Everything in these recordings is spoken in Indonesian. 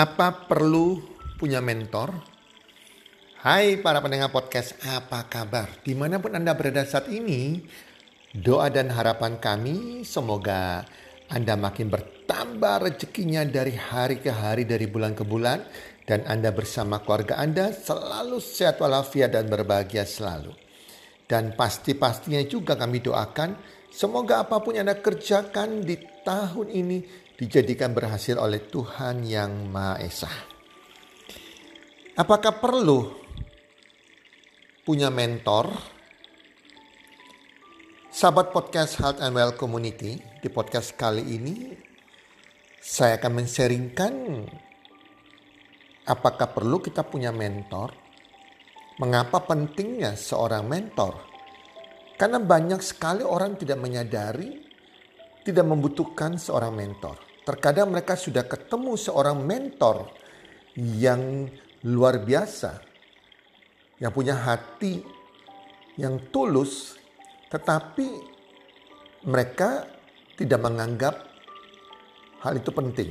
Apa perlu punya mentor? Hai para pendengar podcast, apa kabar? Di mana pun Anda berada saat ini, doa dan harapan kami semoga Anda makin bertambah rezekinya dari hari ke hari, dari bulan ke bulan. Dan Anda bersama keluarga Anda selalu sehat walafiat dan berbahagia selalu. Dan pasti-pastinya juga kami doakan semoga apa pun yang Anda kerjakan di tahun ini dijadikan berhasil oleh Tuhan yang Maha Esa. Apakah perlu punya mentor? Sahabat podcast Health and Well Community, di podcast kali ini saya akan men-sharingkan apakah perlu kita punya mentor? Mengapa pentingnya seorang mentor? Karena banyak sekali orang tidak menyadari, tidak membutuhkan seorang mentor. Terkadang mereka sudah ketemu seorang mentor yang luar biasa, yang punya hati yang tulus, tetapi mereka tidak menganggap hal itu penting.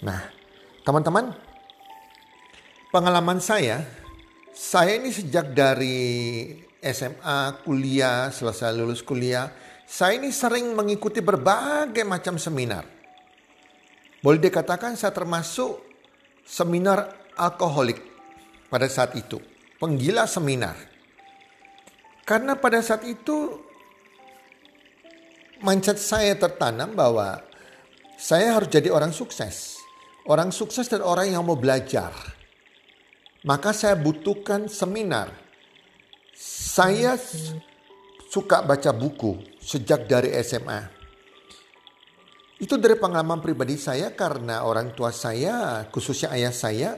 Nah, teman-teman, pengalaman saya, saya ini sejak dari SMA, kuliah, selesai lulus kuliah, saya ini sering mengikuti berbagai macam seminar. Boleh dikatakan saya termasuk seminar alkoholik pada saat itu. Penggila seminar. Karena pada saat itu mindset saya tertanam bahwa saya harus jadi orang sukses. Orang sukses dan orang yang mau belajar. Maka saya butuhkan seminar. Saya suka baca buku sejak dari SMA. Itu dari pengalaman pribadi saya karena orang tua saya, khususnya ayah saya,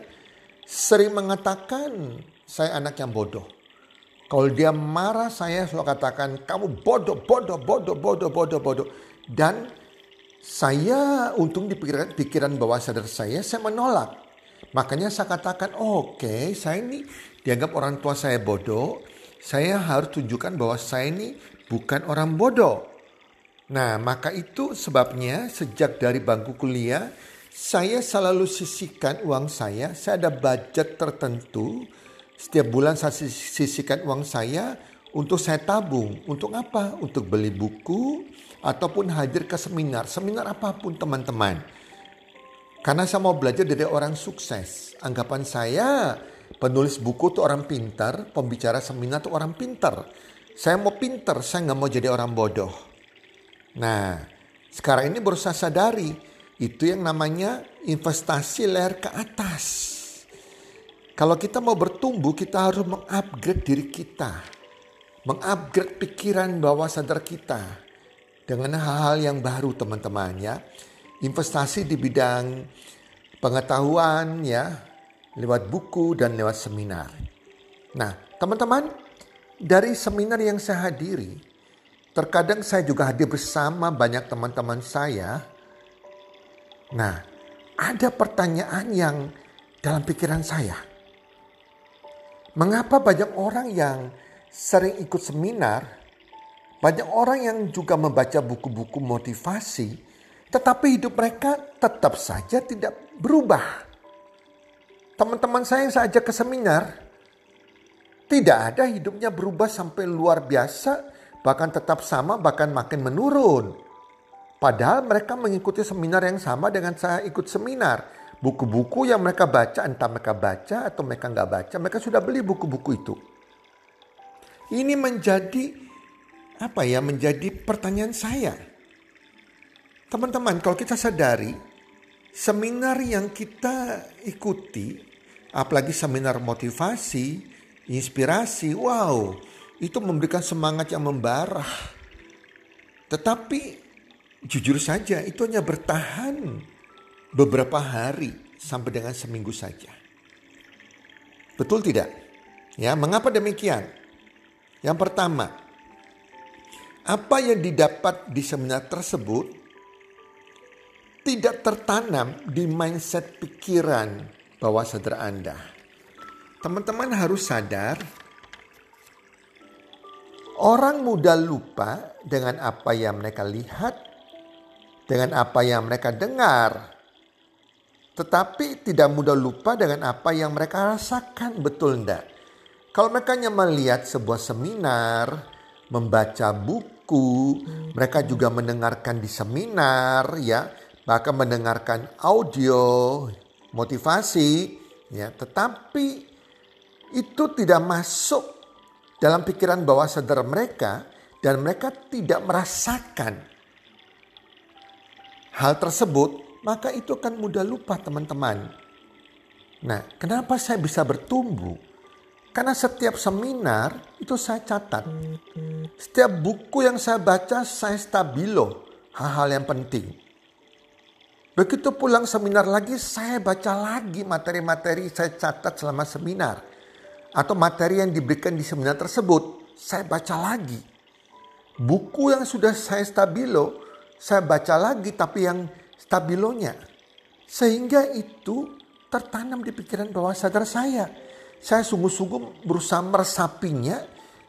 sering mengatakan saya anak yang bodoh. Kalau dia marah saya selalu katakan kamu bodoh, bodoh, bodoh, bodoh, bodoh, bodoh. Dan saya untung di pikiran, pikiran bawah sadar saya, saya menolak. Makanya saya katakan oke okay, saya ini dianggap orang tua saya bodoh saya harus tunjukkan bahwa saya ini bukan orang bodoh. Nah, maka itu sebabnya sejak dari bangku kuliah, saya selalu sisihkan uang saya. Saya ada budget tertentu. Setiap bulan saya sisihkan uang saya untuk saya tabung. Untuk apa? Untuk beli buku ataupun hadir ke seminar. Seminar apa pun teman-teman. Karena saya mau belajar dari orang sukses. Anggapan saya Penulis buku tuh orang pintar, pembicara seminar tuh orang pintar. Saya mau pintar, saya nggak mau jadi orang bodoh. Nah, sekarang ini baru saya sadari, itu yang namanya investasi leher ke atas. Kalau kita mau bertumbuh, kita harus mengupgrade diri kita. Mengupgrade pikiran bawah sadar kita. Dengan hal-hal yang baru teman-teman ya. Investasi di bidang pengetahuan ya, lewat buku dan lewat seminar. Nah, teman-teman, dari seminar yang saya hadiri, terkadang saya juga hadir bersama banyak teman-teman saya. Nah, ada pertanyaan yang dalam pikiran saya. Mengapa banyak orang yang sering ikut seminar, banyak orang yang juga membaca buku-buku motivasi, tetapi hidup mereka tetap saja tidak berubah? Teman-teman saya yang saya ajak ke seminar, tidak ada hidupnya berubah sampai luar biasa, bahkan tetap sama, bahkan makin menurun. Padahal mereka mengikuti seminar yang sama dengan saya ikut seminar. Buku-buku yang mereka baca, entah mereka baca atau mereka nggak baca, mereka sudah beli buku-buku itu. Ini menjadi apa ya? Menjadi pertanyaan saya. Teman-teman, kalau kita sadari, seminar yang kita ikuti apalagi seminar motivasi, inspirasi, wow, itu memberikan semangat yang membara. Tetapi jujur saja itu hanya bertahan beberapa hari sampai dengan seminggu saja. Betul tidak? Ya, mengapa demikian? Yang pertama, apa yang didapat di seminar tersebut tidak tertanam di mindset pikiran bawah sadar Anda. Teman-teman harus sadar, orang mudah lupa dengan apa yang mereka lihat, dengan apa yang mereka dengar. tetapi tidak mudah lupa dengan apa yang mereka rasakan, betul enggak? Kalau mereka hanya melihat sebuah seminar, membaca buku, mereka juga mendengarkan di seminar ya, bahkan mendengarkan audio motivasi ya, tetapi itu tidak masuk dalam pikiran bawah sadar mereka dan mereka tidak merasakan hal tersebut, maka itu akan mudah lupa teman-teman. Nah, kenapa saya bisa bertumbuh? Karena setiap seminar itu saya catat. Setiap buku yang saya baca saya stabilo hal-hal yang penting. Begitu pulang seminar lagi saya baca lagi materi-materi saya catat selama seminar. Atau materi yang diberikan di seminar tersebut saya baca lagi. Buku yang sudah saya stabilo saya baca lagi tapi yang stabilonya. Sehingga itu tertanam di pikiran bawah sadar saya. Saya sungguh-sungguh berusaha meresapinya.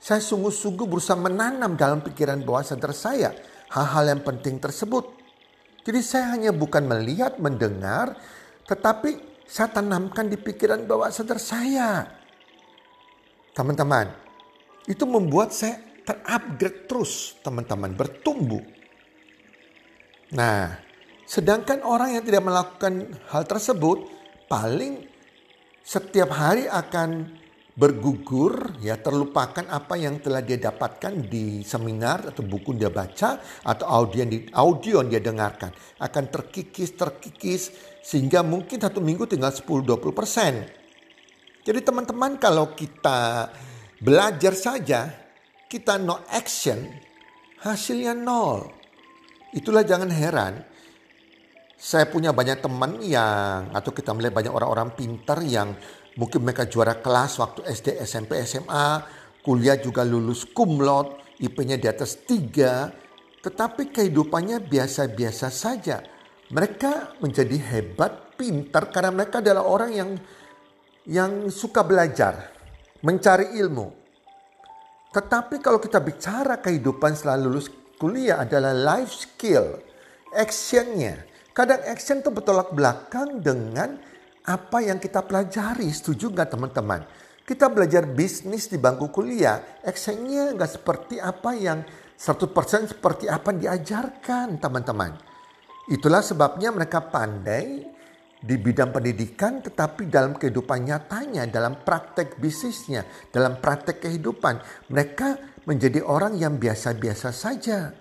Saya sungguh-sungguh berusaha menanam dalam pikiran bawah sadar saya hal-hal yang penting tersebut. Jadi saya hanya bukan melihat, mendengar, tetapi saya tanamkan di pikiran bawah sadar saya. Teman-teman, itu membuat saya terupgrade terus, teman-teman, bertumbuh. Nah, sedangkan orang yang tidak melakukan hal tersebut paling setiap hari akan bergugur ya terlupakan apa yang telah dia dapatkan di seminar atau buku dia baca atau audio di, audio yang dia dengarkan akan terkikis terkikis sehingga mungkin satu minggu tinggal 10-20 persen. Jadi teman-teman kalau kita belajar saja kita no action hasilnya nol. Itulah jangan heran. Saya punya banyak teman yang atau kita melihat banyak orang-orang pintar yang mungkin mereka juara kelas waktu SD, SMP, SMA, kuliah juga lulus cum laude, IP-nya di atas tiga, tetapi kehidupannya biasa-biasa saja. Mereka menjadi hebat, pintar karena mereka adalah orang yang yang suka belajar, mencari ilmu. Tetapi kalau kita bicara kehidupan setelah lulus kuliah adalah life skill, actionnya. Kadang action itu bertolak belakang dengan apa yang kita pelajari. Setuju nggak teman-teman? Kita belajar bisnis di bangku kuliah, actionnya nggak seperti apa yang 100% seperti apa yang diajarkan teman-teman. Itulah sebabnya mereka pandai di bidang pendidikan tetapi dalam kehidupan nyatanya, dalam praktek bisnisnya, dalam praktek kehidupan. Mereka menjadi orang yang biasa-biasa saja.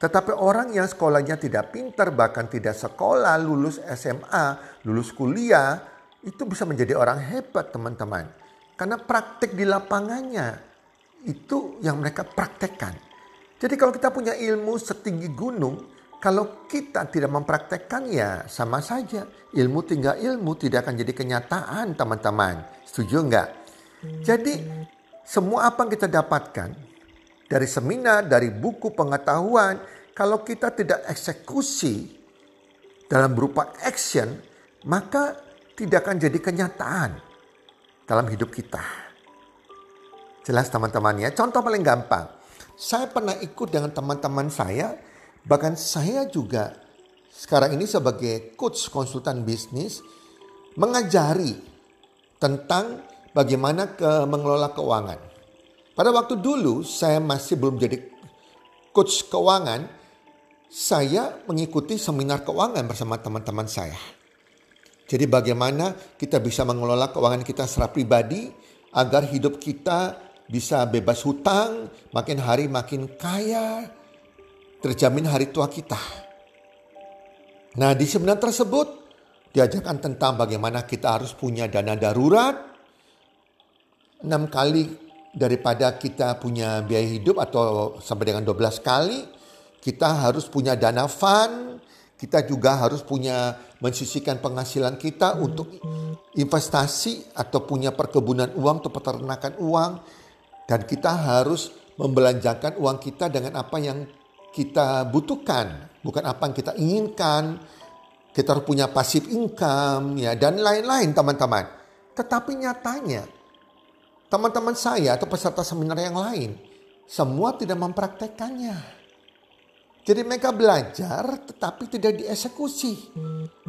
Tetapi orang yang sekolahnya tidak pintar, bahkan tidak sekolah, lulus SMA, lulus kuliah, itu bisa menjadi orang hebat teman-teman. Karena praktek di lapangannya, itu yang mereka praktekkan. Jadi kalau kita punya ilmu setinggi gunung, kalau kita tidak mempraktekkan ya sama saja. Ilmu tinggal ilmu tidak akan jadi kenyataan teman-teman. Setuju enggak? Jadi semua apa yang kita dapatkan dari seminar, dari buku pengetahuan, kalau kita tidak eksekusi dalam berupa action, maka tidak akan jadi kenyataan dalam hidup kita. Jelas teman-teman ya, contoh paling gampang. Saya pernah ikut dengan teman-teman saya, bahkan saya juga sekarang ini sebagai coach konsultan bisnis mengajari tentang bagaimana ke mengelola keuangan. Pada waktu dulu saya masih belum jadi coach keuangan, saya mengikuti seminar keuangan bersama teman-teman saya. Jadi bagaimana kita bisa mengelola keuangan kita secara pribadi agar hidup kita bisa bebas hutang, makin hari makin kaya, terjamin hari tua kita. Nah di seminar tersebut diajarkan tentang bagaimana kita harus punya dana darurat, enam kali daripada kita punya biaya hidup atau sampai dengan 12 kali, kita harus punya dana fund, kita juga harus punya mensisikan penghasilan kita untuk investasi atau punya perkebunan uang atau peternakan uang. Dan kita harus membelanjakan uang kita dengan apa yang kita butuhkan, bukan apa yang kita inginkan. Kita harus punya pasif income ya dan lain-lain teman-teman. Tetapi nyatanya teman-teman saya atau peserta seminar yang lain semua tidak mempraktekannya. Jadi mereka belajar tetapi tidak dieksekusi.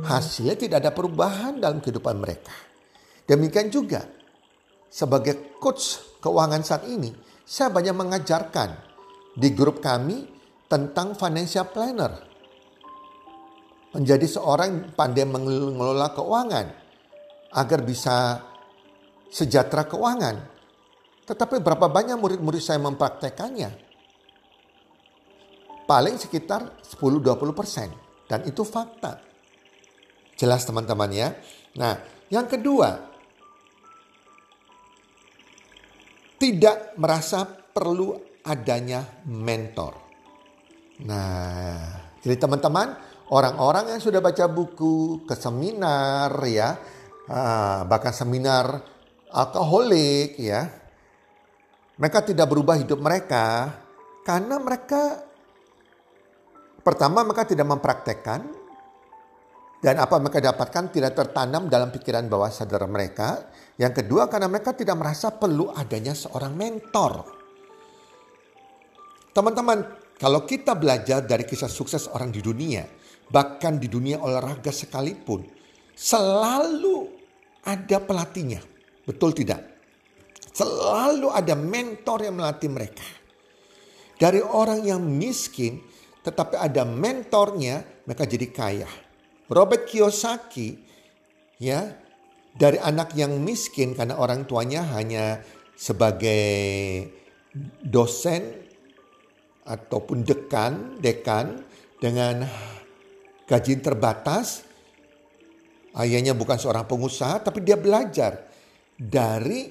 Hasilnya tidak ada perubahan dalam kehidupan mereka. Demikian juga sebagai coach keuangan saat ini, saya banyak mengajarkan di grup kami tentang financial planner. Menjadi seorang pandai mengelola keuangan agar bisa sejahtera keuangan. Tetapi berapa banyak murid-murid saya mempraktekannya? paling sekitar 10-20 persen. Dan itu fakta. Jelas teman-teman ya. Nah yang kedua, tidak merasa perlu adanya mentor. Nah, jadi teman-teman, orang-orang yang sudah baca buku, ke seminar ya, ah, bahkan seminar alkoholik ya, mereka tidak berubah hidup mereka karena mereka Pertama, mereka tidak mempraktekkan dan apa mereka dapatkan tidak tertanam dalam pikiran bawah sadar mereka. Yang kedua, karena mereka tidak merasa perlu adanya seorang mentor. Teman-teman, kalau kita belajar dari kisah sukses orang di dunia, bahkan di dunia olahraga sekalipun, selalu ada pelatihnya. Betul tidak? Selalu ada mentor yang melatih mereka. Dari orang yang miskin tetapi ada mentornya, mereka jadi kaya. Robert Kiyosaki ya dari anak yang miskin karena orang tuanya hanya sebagai dosen ataupun dekan, dekan dengan gaji terbatas. Ayahnya bukan seorang pengusaha tapi dia belajar dari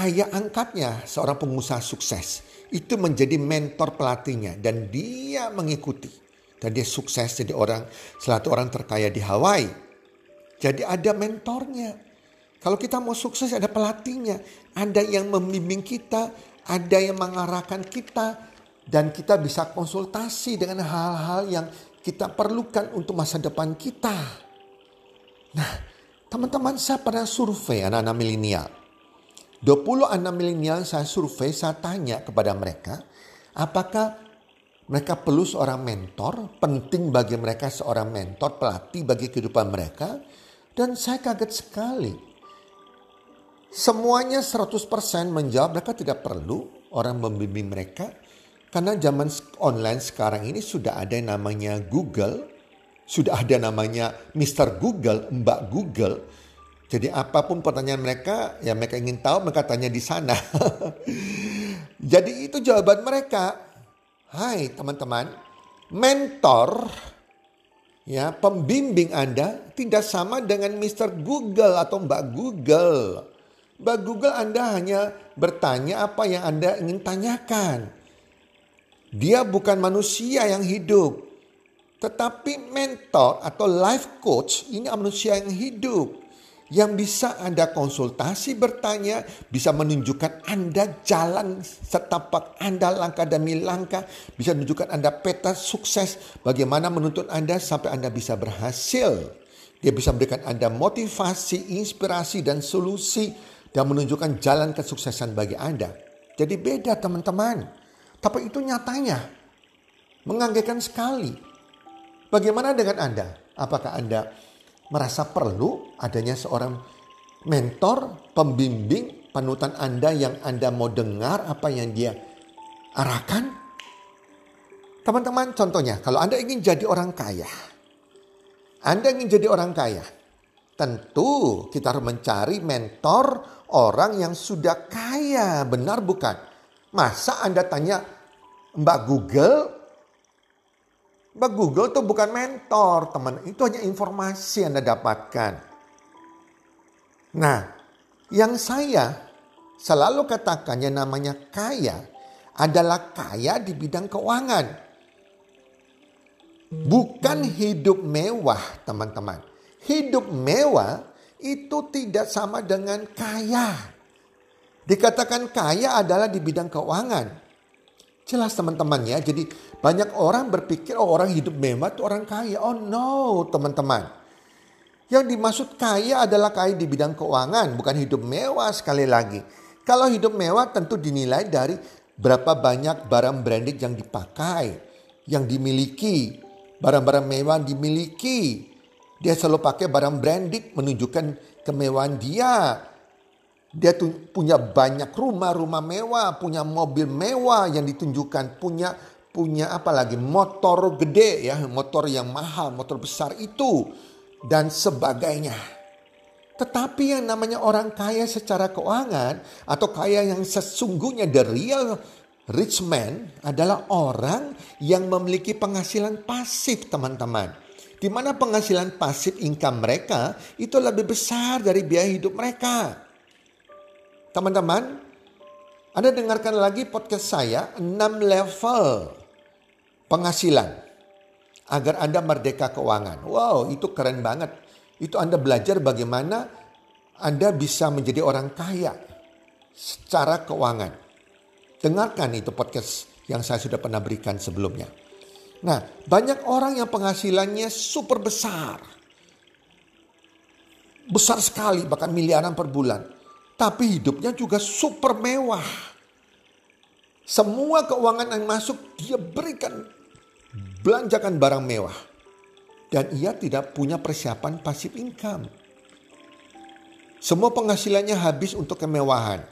ayah angkatnya seorang pengusaha sukses itu menjadi mentor pelatihnya dan dia mengikuti dan dia sukses jadi orang salah satu orang terkaya di Hawaii. Jadi ada mentornya. Kalau kita mau sukses ada pelatihnya, ada yang membimbing kita, ada yang mengarahkan kita dan kita bisa konsultasi dengan hal-hal yang kita perlukan untuk masa depan kita. Nah, teman-teman saya pernah survei anak-anak milenial 20 anak milenial saya survei, saya tanya kepada mereka, apakah mereka perlu seorang mentor, penting bagi mereka seorang mentor, pelatih bagi kehidupan mereka. Dan saya kaget sekali. Semuanya 100% menjawab mereka tidak perlu orang membimbing mereka. Karena zaman online sekarang ini sudah ada yang namanya Google. Sudah ada namanya Mr. Google, Mbak Google jadi apa pun pertanyaan mereka, ya mereka ingin tahu, mereka tanya di sana. Jadi itu jawaban mereka. Hai teman-teman, mentor ya pembimbing Anda tidak sama dengan Mr. Google atau Mbak Google. Mbak Google Anda hanya bertanya apa yang Anda ingin tanyakan. Dia bukan manusia yang hidup. Tetapi mentor atau life coach ini manusia yang hidup yang bisa Anda konsultasi bertanya, bisa menunjukkan Anda jalan setapak Anda langkah demi langkah, bisa menunjukkan Anda peta sukses bagaimana menuntut Anda sampai Anda bisa berhasil. Dia bisa memberikan Anda motivasi, inspirasi dan solusi dan menunjukkan jalan kesuksesan bagi Anda. Jadi beda teman-teman. Tapi itu nyatanya menganggekan sekali. Bagaimana dengan Anda? Apakah Anda merasa perlu adanya seorang mentor, pembimbing, panutan Anda yang Anda mau dengar apa yang dia arahkan? Teman-teman, contohnya kalau Anda ingin jadi orang kaya, Anda ingin jadi orang kaya, tentu kita harus mencari mentor orang yang sudah kaya, benar bukan? Masa Anda tanya Mbak Google Mbak Google tuh bukan mentor teman. Itu hanya informasi yang Anda dapatkan. Nah yang saya selalu katakan yang namanya kaya adalah kaya di bidang keuangan. Bukan hidup mewah teman-teman. Hidup mewah itu tidak sama dengan kaya. Dikatakan kaya adalah di bidang keuangan. Jelas teman-teman ya. Jadi banyak orang berpikir oh orang hidup mewah itu orang kaya. Oh no teman-teman. Yang dimaksud kaya adalah kaya di bidang keuangan. Bukan hidup mewah sekali lagi. Kalau hidup mewah tentu dinilai dari berapa banyak barang branded yang dipakai. yang dimiliki, barang-barang mewah dimiliki. Dia selalu pakai barang branded menunjukkan kemewahan dia. Dia tuh punya banyak rumah, rumah mewah, punya mobil mewah yang ditunjukkan, punya punya apa lagi motor gede ya, motor yang mahal, motor besar itu dan sebagainya. Tetapi yang namanya orang kaya secara keuangan atau kaya yang sesungguhnya the real rich man adalah orang yang memiliki penghasilan pasif teman-teman. Di mana penghasilan pasif income mereka itu lebih besar dari biaya hidup mereka. Teman-teman, Anda dengarkan lagi podcast saya 6 level penghasilan agar Anda merdeka keuangan. Wow, itu keren banget. Itu Anda belajar bagaimana Anda bisa menjadi orang kaya secara keuangan. Dengarkan itu podcast yang saya sudah pernah berikan sebelumnya. Nah, banyak orang yang penghasilannya super besar. Besar sekali, bahkan miliaran per bulan tapi hidupnya juga super mewah. Semua keuangan yang masuk dia berikan belanjakan barang mewah. Dan ia tidak punya persiapan pasif income. Semua penghasilannya habis untuk kemewahan.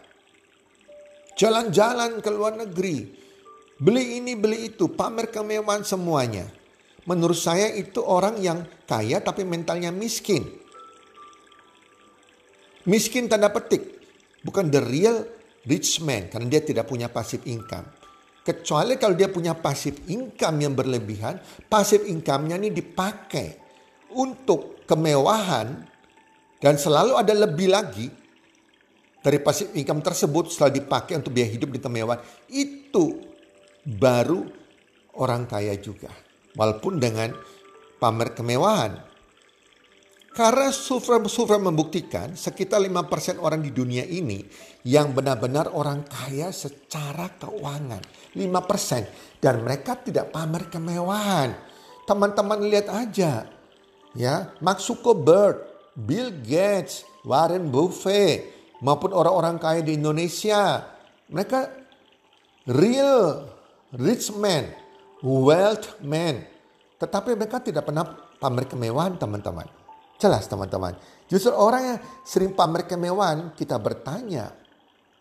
Jalan-jalan ke luar negeri. Beli ini, beli itu, pamer kemewahan semuanya. Menurut saya itu orang yang kaya tapi mentalnya miskin. Miskin tanda petik. Bukan the real rich man karena dia tidak punya passive income. Kecuali kalau dia punya passive income yang berlebihan, passive income-nya ini dipakai untuk kemewahan dan selalu ada lebih lagi dari passive income tersebut setelah dipakai untuk biaya hidup di kemewahan. Itu baru orang kaya juga. Walaupun dengan pamer kemewahan. Karena survei-survei membuktikan sekitar 5% orang di dunia ini yang benar-benar orang kaya secara keuangan. 5% dan mereka tidak pamer kemewahan. Teman-teman lihat aja ya, Mark Zuckerberg, Bill Gates, Warren Buffett maupun orang-orang kaya di Indonesia. Mereka real rich man, wealth man. Tetapi mereka tidak pernah pamer kemewahan teman-teman. Jelas teman-teman. Justru orang yang sering pamer kemewahan kita bertanya.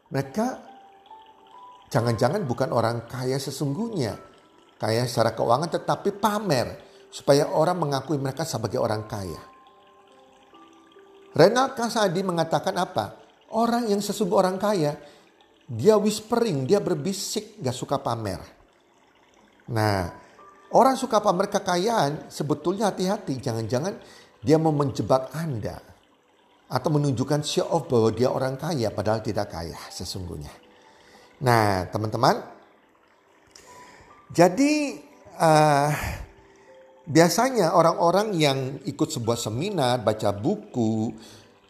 Mereka jangan-jangan bukan orang kaya sesungguhnya. Kaya secara keuangan tetapi pamer. Supaya orang mengakui mereka sebagai orang kaya. Renal Kasadi mengatakan apa? Orang yang sesungguh orang kaya. Dia whispering, dia berbisik, gak suka pamer. Nah, orang suka pamer kekayaan sebetulnya hati-hati. Jangan-jangan dia mau menjebak Anda atau menunjukkan show off bahwa dia orang kaya padahal tidak kaya sesungguhnya. Nah, teman-teman, jadi uh, biasanya orang-orang yang ikut sebuah seminar, baca buku,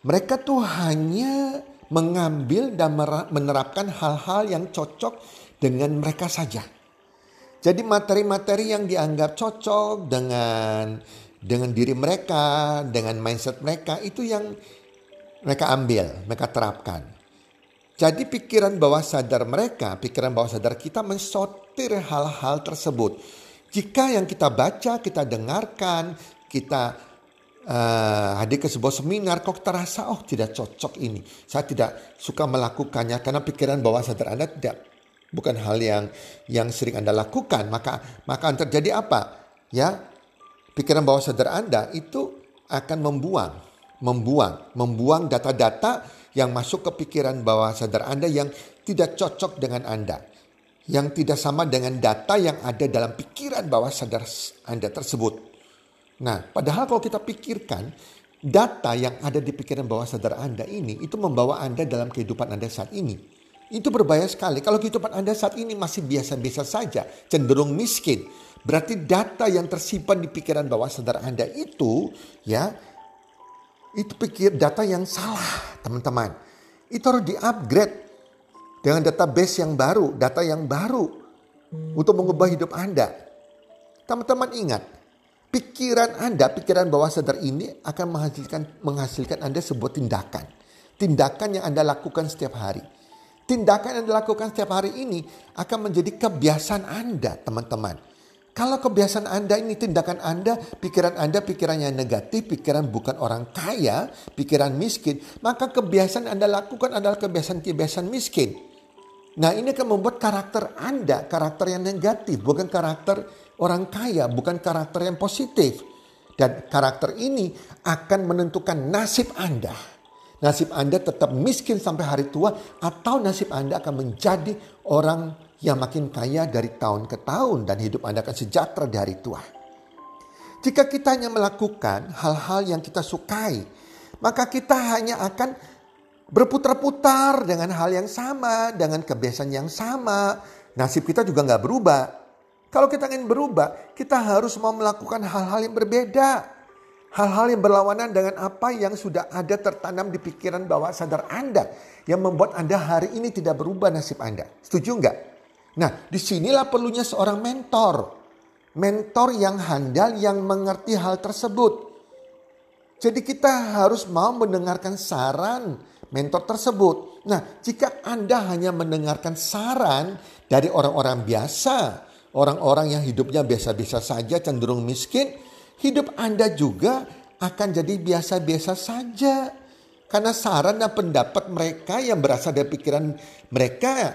mereka tuh hanya mengambil dan menerapkan hal-hal yang cocok dengan mereka saja. Jadi materi-materi yang dianggap cocok dengan dengan diri mereka, dengan mindset mereka itu yang mereka ambil, mereka terapkan. Jadi pikiran bawah sadar mereka, pikiran bawah sadar kita mensortir hal-hal tersebut. Jika yang kita baca, kita dengarkan, kita uh, hadir ke sebuah seminar, kok terasa oh tidak cocok ini. Saya tidak suka melakukannya karena pikiran bawah sadar Anda tidak bukan hal yang yang sering Anda lakukan. Maka maka terjadi apa? Ya, pikiran bawah sadar Anda itu akan membuang, membuang, membuang data-data yang masuk ke pikiran bawah sadar Anda yang tidak cocok dengan Anda. Yang tidak sama dengan data yang ada dalam pikiran bawah sadar Anda tersebut. Nah, padahal kalau kita pikirkan, data yang ada di pikiran bawah sadar Anda ini itu membawa Anda dalam kehidupan Anda saat ini. Itu berbahaya sekali. Kalau kehidupan Anda saat ini masih biasa-biasa saja, cenderung miskin, Berarti data yang tersimpan di pikiran bawah sadar Anda itu ya itu pikir data yang salah, teman-teman. Itu harus di-upgrade dengan database yang baru, data yang baru untuk mengubah hidup Anda. Teman-teman ingat, pikiran Anda, pikiran bawah sadar ini akan menghasilkan menghasilkan Anda sebuah tindakan. Tindakan yang Anda lakukan setiap hari. Tindakan yang Anda lakukan setiap hari ini akan menjadi kebiasaan Anda, teman-teman Kalau kebiasaan Anda ini tindakan Anda, pikiran Anda pikirannya negatif, pikiran bukan orang kaya, pikiran miskin, maka kebiasaan Anda lakukan adalah kebiasaan-kebiasaan miskin. Nah ini akan membuat karakter Anda, karakter yang negatif, bukan karakter orang kaya, bukan karakter yang positif. Dan karakter ini akan menentukan nasib Anda. Nasib Anda tetap miskin sampai hari tua atau nasib Anda akan menjadi orang yang makin kaya dari tahun ke tahun dan hidup Anda akan sejahtera di hari tua. Jika kita hanya melakukan hal-hal yang kita sukai, maka kita hanya akan berputar-putar dengan hal yang sama, dengan kebiasaan yang sama. Nasib kita juga nggak berubah. Kalau kita ingin berubah, kita harus mau melakukan hal-hal yang berbeda. Hal-hal yang berlawanan dengan apa yang sudah ada tertanam di pikiran bawah sadar Anda. Yang membuat Anda hari ini tidak berubah nasib Anda. Setuju nggak? Nah, di sinilah perlunya seorang mentor. Mentor yang handal yang mengerti hal tersebut. Jadi kita harus mau mendengarkan saran mentor tersebut. Nah, jika Anda hanya mendengarkan saran dari orang-orang biasa, orang-orang yang hidupnya biasa-biasa saja cenderung miskin, hidup Anda juga akan jadi biasa-biasa saja. Karena saran dan pendapat mereka yang berasal dari pikiran mereka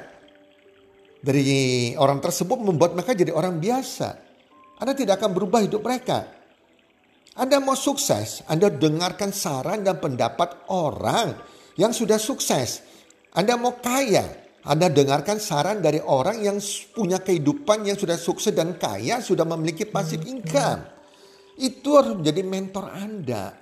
dari orang tersebut membuat mereka jadi orang biasa. Anda tidak akan berubah hidup mereka. Anda mau sukses, Anda dengarkan saran dan pendapat orang yang sudah sukses. Anda mau kaya, Anda dengarkan saran dari orang yang punya kehidupan yang sudah sukses dan kaya, sudah memiliki pasif income. Itu harus menjadi mentor Anda.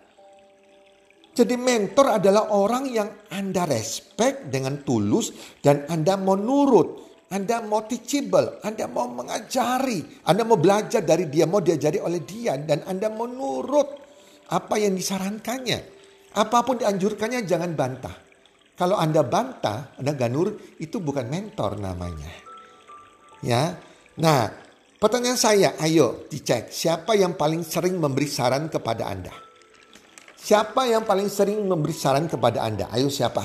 Jadi mentor adalah orang yang Anda respect dengan tulus dan Anda mau nurut. Anda mau teachable, Anda mau mengajari, Anda mau belajar dari dia, mau diajari oleh dia, dan Anda mau nurut apa yang disarankannya. Apa pun dianjurkannya jangan bantah. Kalau Anda bantah, Anda gak nurut, itu bukan mentor namanya. Ya, Nah, pertanyaan saya, ayo dicek siapa yang paling sering memberi saran kepada Anda? Siapa yang paling sering memberi saran kepada Anda? Ayo siapa?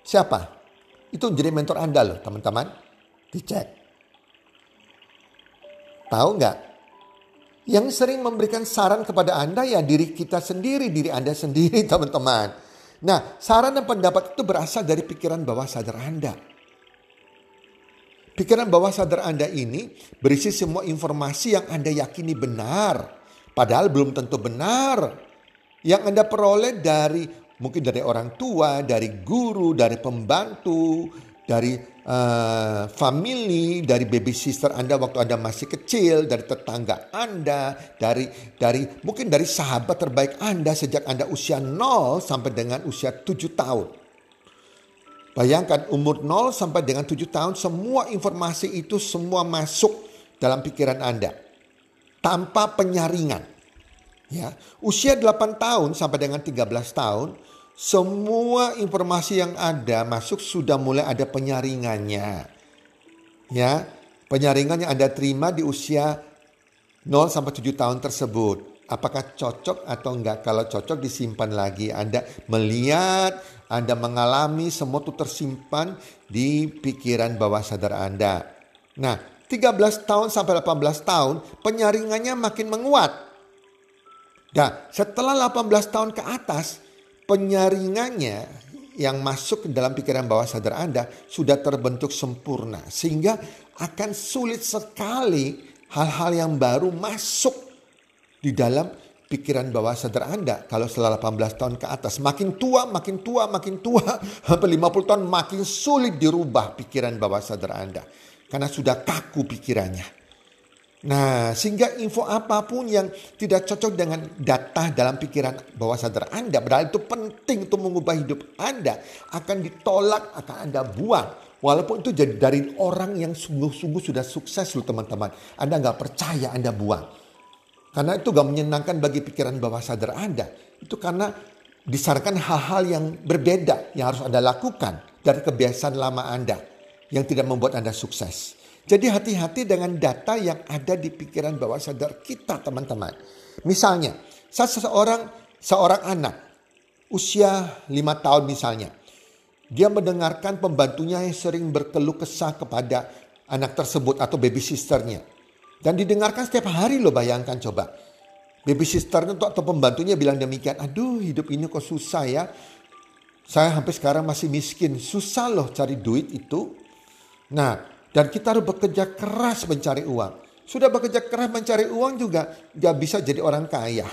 Siapa? Itu jadi mentor Anda loh teman-teman. Dicek. Tahu nggak? Yang sering memberikan saran kepada Anda ya diri kita sendiri, diri Anda sendiri teman-teman. Nah saran dan pendapat itu berasal dari pikiran bawah sadar Anda. Pikiran bawah sadar Anda ini berisi semua informasi yang Anda yakini benar. Padahal belum tentu benar. Yang Anda peroleh dari Mungkin dari orang tua, dari guru, dari pembantu, dari uh, family, dari baby sister Anda waktu Anda masih kecil, dari tetangga Anda, dari dari mungkin dari sahabat terbaik Anda sejak Anda usia 0 sampai dengan usia 7 tahun. Bayangkan umur 0 sampai dengan 7 tahun semua informasi itu semua masuk dalam pikiran Anda tanpa penyaringan. Ya, usia 8 tahun sampai dengan 13 tahun semua informasi yang ada masuk sudah mulai ada penyaringannya. Ya, penyaringan yang Anda terima di usia 0 sampai 7 tahun tersebut. Apakah cocok atau enggak? Kalau cocok disimpan lagi. Anda melihat, Anda mengalami semua itu tersimpan di pikiran bawah sadar Anda. Nah, 13 tahun sampai 18 tahun penyaringannya makin menguat. Nah, setelah 18 tahun ke atas, penyaringannya yang masuk ke dalam pikiran bawah sadar Anda sudah terbentuk sempurna. Sehingga akan sulit sekali hal-hal yang baru masuk di dalam pikiran bawah sadar Anda. Kalau setelah 18 tahun ke atas. Makin tua, makin tua, makin tua. Sampai 50 tahun makin sulit dirubah pikiran bawah sadar Anda. Karena sudah kaku pikirannya. Nah, sehingga info apa pun yang tidak cocok dengan data dalam pikiran bawah sadar Anda, padahal itu penting untuk mengubah hidup Anda, akan ditolak, akan Anda buang. Walaupun itu jadi dari orang yang sungguh-sungguh sudah sukses loh teman-teman. Anda nggak percaya, Anda buang. Karena itu gak menyenangkan bagi pikiran bawah sadar Anda. Itu karena disarankan hal-hal yang berbeda yang harus Anda lakukan dari kebiasaan lama Anda yang tidak membuat Anda sukses. Jadi hati-hati dengan data yang ada di pikiran bawah sadar kita teman-teman. Misalnya, seseorang seorang anak usia lima tahun misalnya. Dia mendengarkan pembantunya yang sering berkeluh kesah kepada anak tersebut atau baby sisternya. Dan didengarkan setiap hari loh bayangkan coba. Baby sisternya atau pembantunya bilang demikian. Aduh hidup ini kok susah ya. Saya sampai sekarang masih miskin. Susah loh cari duit itu. Nah dan kita harus bekerja keras mencari uang. Sudah bekerja keras mencari uang juga gak bisa jadi orang kaya.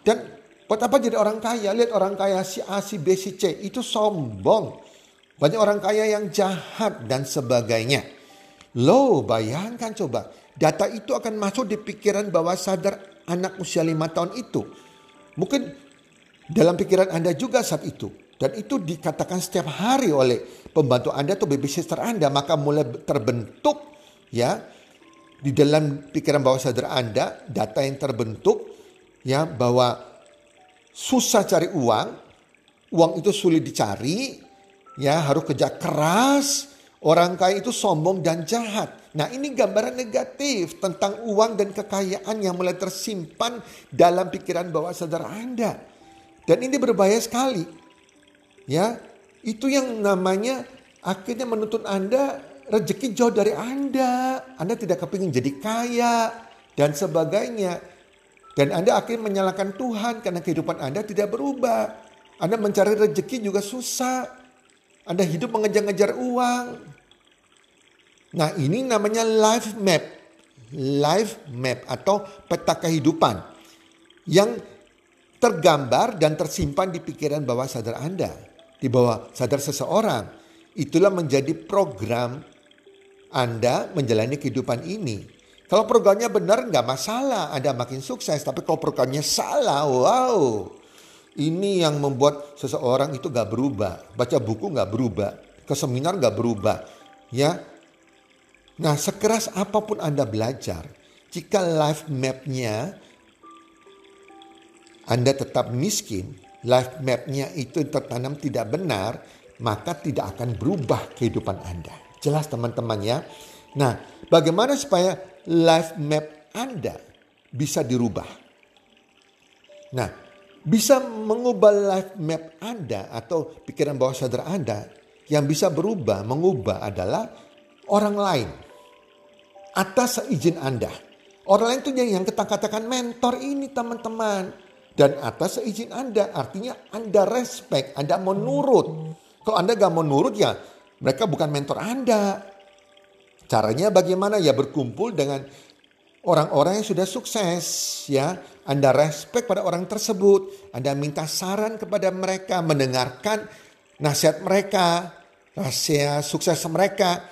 Dan buat apa jadi orang kaya? Lihat orang kaya si A, si B, si C. Itu sombong. Banyak orang kaya yang jahat dan sebagainya. Loh bayangkan coba. Data itu akan masuk di pikiran bawah sadar anak usia lima tahun itu. Mungkin dalam pikiran Anda juga saat itu. Dan itu dikatakan setiap hari oleh pembantu Anda atau babysitter Anda. Maka mulai terbentuk ya di dalam pikiran bawah sadar Anda, data yang terbentuk ya bahwa susah cari uang, uang itu sulit dicari, ya harus kerja keras, orang kaya itu sombong dan jahat. Nah ini gambaran negatif tentang uang dan kekayaan yang mulai tersimpan dalam pikiran bawah sadar Anda. Dan ini berbahaya sekali. Ya, itu yang namanya akhirnya menuntut Anda rezeki jauh dari Anda. Anda tidak kepingin jadi kaya dan sebagainya. Dan Anda akhirnya menyalahkan Tuhan karena kehidupan Anda tidak berubah. Anda mencari rezeki juga susah. Anda hidup mengejar-ngejar uang. Nah ini namanya life map. Life map atau peta kehidupan. Yang tergambar dan tersimpan di pikiran bawah sadar Anda. Di bawah sadar seseorang. Itulah menjadi program anda menjalani kehidupan ini. Kalau programnya benar nggak masalah, Anda makin sukses. Tapi kalau programnya salah, wow. Ini yang membuat seseorang itu gak berubah. Baca buku gak berubah. Ke seminar gak berubah. Ya. Nah sekeras apa pun Anda belajar. Jika life mapnya Anda tetap miskin. Life mapnya itu tertanam tidak benar. Maka tidak akan berubah kehidupan Anda. Jelas teman-teman ya. Nah, bagaimana supaya life map Anda bisa dirubah? Nah, bisa mengubah life map Anda atau pikiran bawah sadar Anda yang bisa berubah, mengubah adalah orang lain. Atas izin Anda. Orang lain itu yang kita katakan mentor ini teman-teman. Dan atas izin Anda artinya Anda respect, Anda menurut. Kalau Anda gak menurut ya mereka bukan mentor Anda. Caranya bagaimana? Ya berkumpul dengan orang-orang yang sudah sukses ya. Anda respect pada orang tersebut. Anda minta saran kepada mereka, mendengarkan nasihat mereka, rahasia sukses mereka.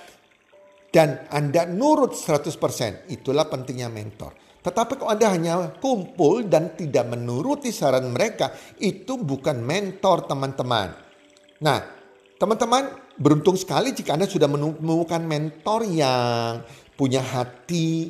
Dan Anda nurut 100%. Itulah pentingnya mentor. Tetapi kalau Anda hanya kumpul dan tidak menuruti saran mereka, itu bukan mentor teman-teman. Nah, teman-teman beruntung sekali jika Anda sudah menemukan mentor yang punya hati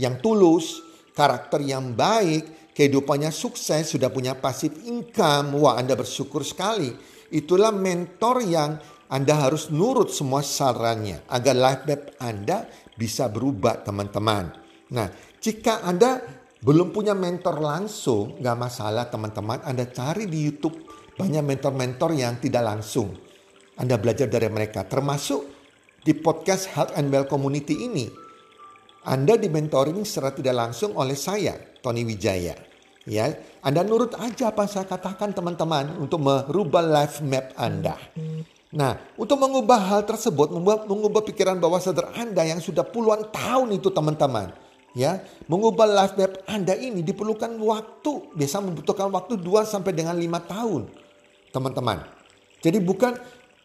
yang tulus, karakter yang baik, kehidupannya sukses, sudah punya pasif income. Wah, Anda bersyukur sekali. Itulah mentor yang Anda harus nurut semua sarannya agar life map Anda bisa berubah, teman-teman. Nah, jika Anda belum punya mentor langsung, nggak masalah teman-teman. Anda cari di YouTube banyak mentor-mentor yang tidak langsung anda belajar dari mereka, termasuk di podcast Health and Well Community ini. Anda dimentoring secara tidak langsung oleh saya, Tony Wijaya. Ya, Anda nurut aja apa saya katakan teman-teman untuk merubah life map Anda. Nah, untuk mengubah hal tersebut, mengubah, mengubah pikiran bawah sadar Anda yang sudah puluhan tahun itu teman-teman. Ya, mengubah life map Anda ini diperlukan waktu, biasa membutuhkan waktu 2 sampai dengan 5 tahun. Teman-teman. Jadi bukan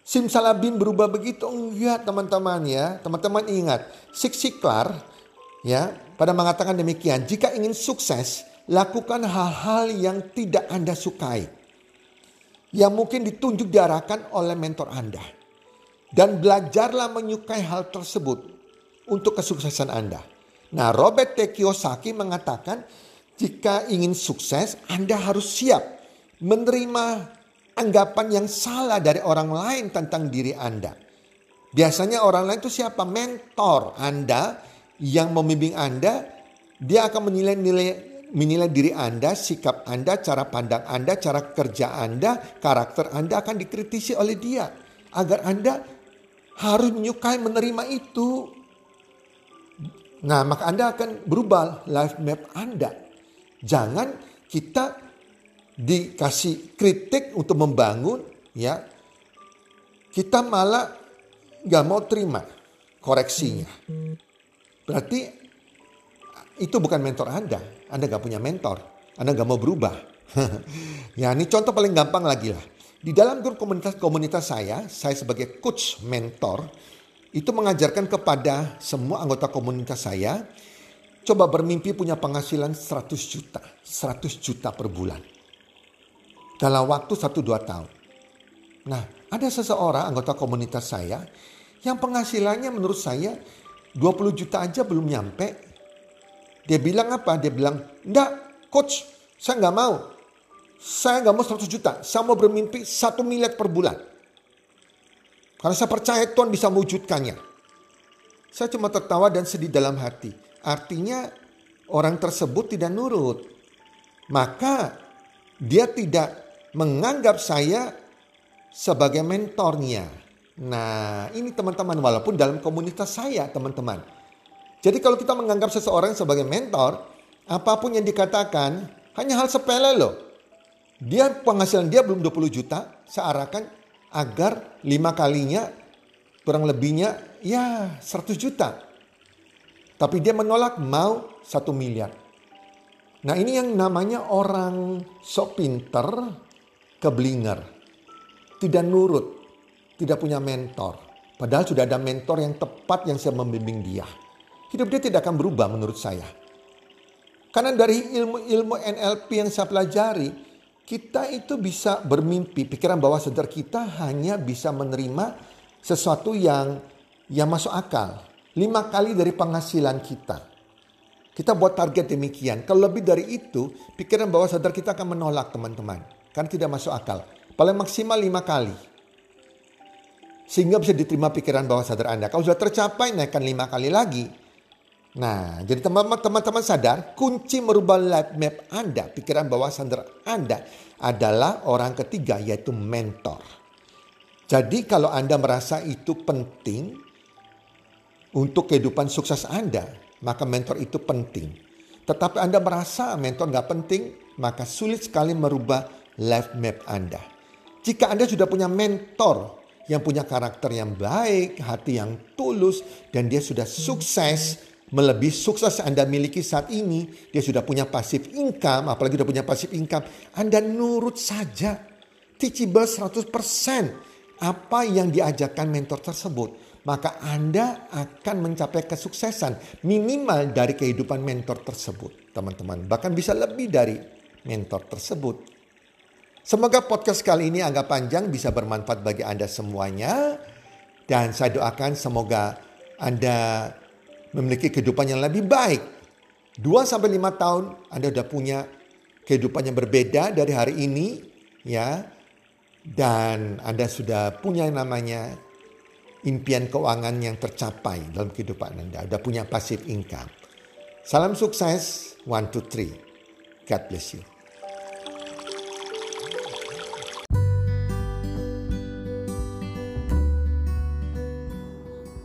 Simsalabim berubah begitu enggak teman-teman ya. Teman-teman ingat, Sik Siklar ya pada mengatakan demikian, jika ingin sukses, lakukan hal-hal yang tidak Anda sukai. Yang mungkin ditunjuk diarahkan oleh mentor Anda. Dan belajarlah menyukai hal tersebut untuk kesuksesan Anda. Nah Robert T. Kiyosaki mengatakan jika ingin sukses Anda harus siap menerima anggapan yang salah dari orang lain tentang diri Anda. Biasanya orang lain itu siapa? Mentor Anda yang membimbing Anda. Dia akan menilai-nilai menilai diri Anda, sikap Anda, cara pandang Anda, cara kerja Anda, karakter Anda akan dikritisi oleh dia. Agar Anda harus menyukai menerima itu. Nah, maka Anda akan berubah life map Anda. Jangan kita dikasih kritik untuk membangun, ya. Kita malah gak mau terima koreksinya. Berarti itu bukan mentor Anda. Anda gak punya mentor. Anda gak mau berubah. ya ini contoh paling gampang lagi lah. Di dalam grup komunitas-komunitas saya, saya sebagai coach mentor, itu mengajarkan kepada semua anggota komunitas saya, coba bermimpi punya penghasilan 100 juta, 100 juta per bulan. Dalam waktu 1-2 tahun. Nah, ada seseorang anggota komunitas saya yang penghasilannya menurut saya 20 juta aja belum nyampe. Dia bilang apa? Dia bilang, enggak coach, saya nggak mau. Saya nggak mau 100 juta. Saya mau bermimpi 1 miliar per bulan. Karena saya percaya Tuhan bisa mewujudkannya. Saya cuma tertawa dan sedih dalam hati. Artinya orang tersebut tidak nurut. Maka dia tidak menganggap saya sebagai mentornya. Nah ini teman-teman walaupun dalam komunitas saya teman-teman. Jadi kalau kita menganggap seseorang sebagai mentor, apa pun yang dikatakan hanya hal sepele loh. Dia penghasilan dia belum 20 juta, saya arahkan agar lima kalinya kurang lebihnya ya 100 juta. Tapi dia menolak mau satu miliar. Nah ini yang namanya orang sok pinter, keblinger. Tidak nurut, tidak punya mentor. Padahal sudah ada mentor yang tepat yang saya membimbing dia. Hidup dia tidak akan berubah menurut saya. Karena dari ilmu-ilmu NLP yang saya pelajari, kita itu bisa bermimpi, pikiran bawah sadar kita hanya bisa menerima sesuatu yang yang masuk akal. Lima kali dari penghasilan kita. Kita buat target demikian. Kalau lebih dari itu, pikiran bawah sadar kita akan menolak teman-teman. Kan tidak masuk akal. Paling maksimal lima kali. Sehingga bisa diterima pikiran bawah sadar Anda. Kalau sudah tercapai, naikkan lima kali lagi. Nah, jadi teman-teman sadar kunci merubah life map Anda, pikiran bawah sadar Anda adalah orang ketiga yaitu mentor. Jadi kalau Anda merasa itu penting untuk kehidupan sukses Anda, maka mentor itu penting. Tetapi Anda merasa mentor nggak penting, maka sulit sekali merubah life map Anda. Jika Anda sudah punya mentor yang punya karakter yang baik, hati yang tulus, dan dia sudah sukses, melebihi sukses Anda miliki saat ini, dia sudah punya pasif income, apalagi sudah punya pasif income, Anda nurut saja. Teachable 100% apa yang diajarkan mentor tersebut. Maka Anda akan mencapai kesuksesan minimal dari kehidupan mentor tersebut. Teman-teman, bahkan bisa lebih dari mentor tersebut. Semoga podcast kali ini agak panjang bisa bermanfaat bagi Anda semuanya. Dan saya doakan semoga Anda memiliki kehidupan yang lebih baik. 2 sampai 5 tahun Anda sudah punya kehidupan yang berbeda dari hari ini ya. Dan Anda sudah punya yang namanya impian keuangan yang tercapai dalam kehidupan Anda. Sudah punya passive income. Salam sukses. One, two, three. God bless you.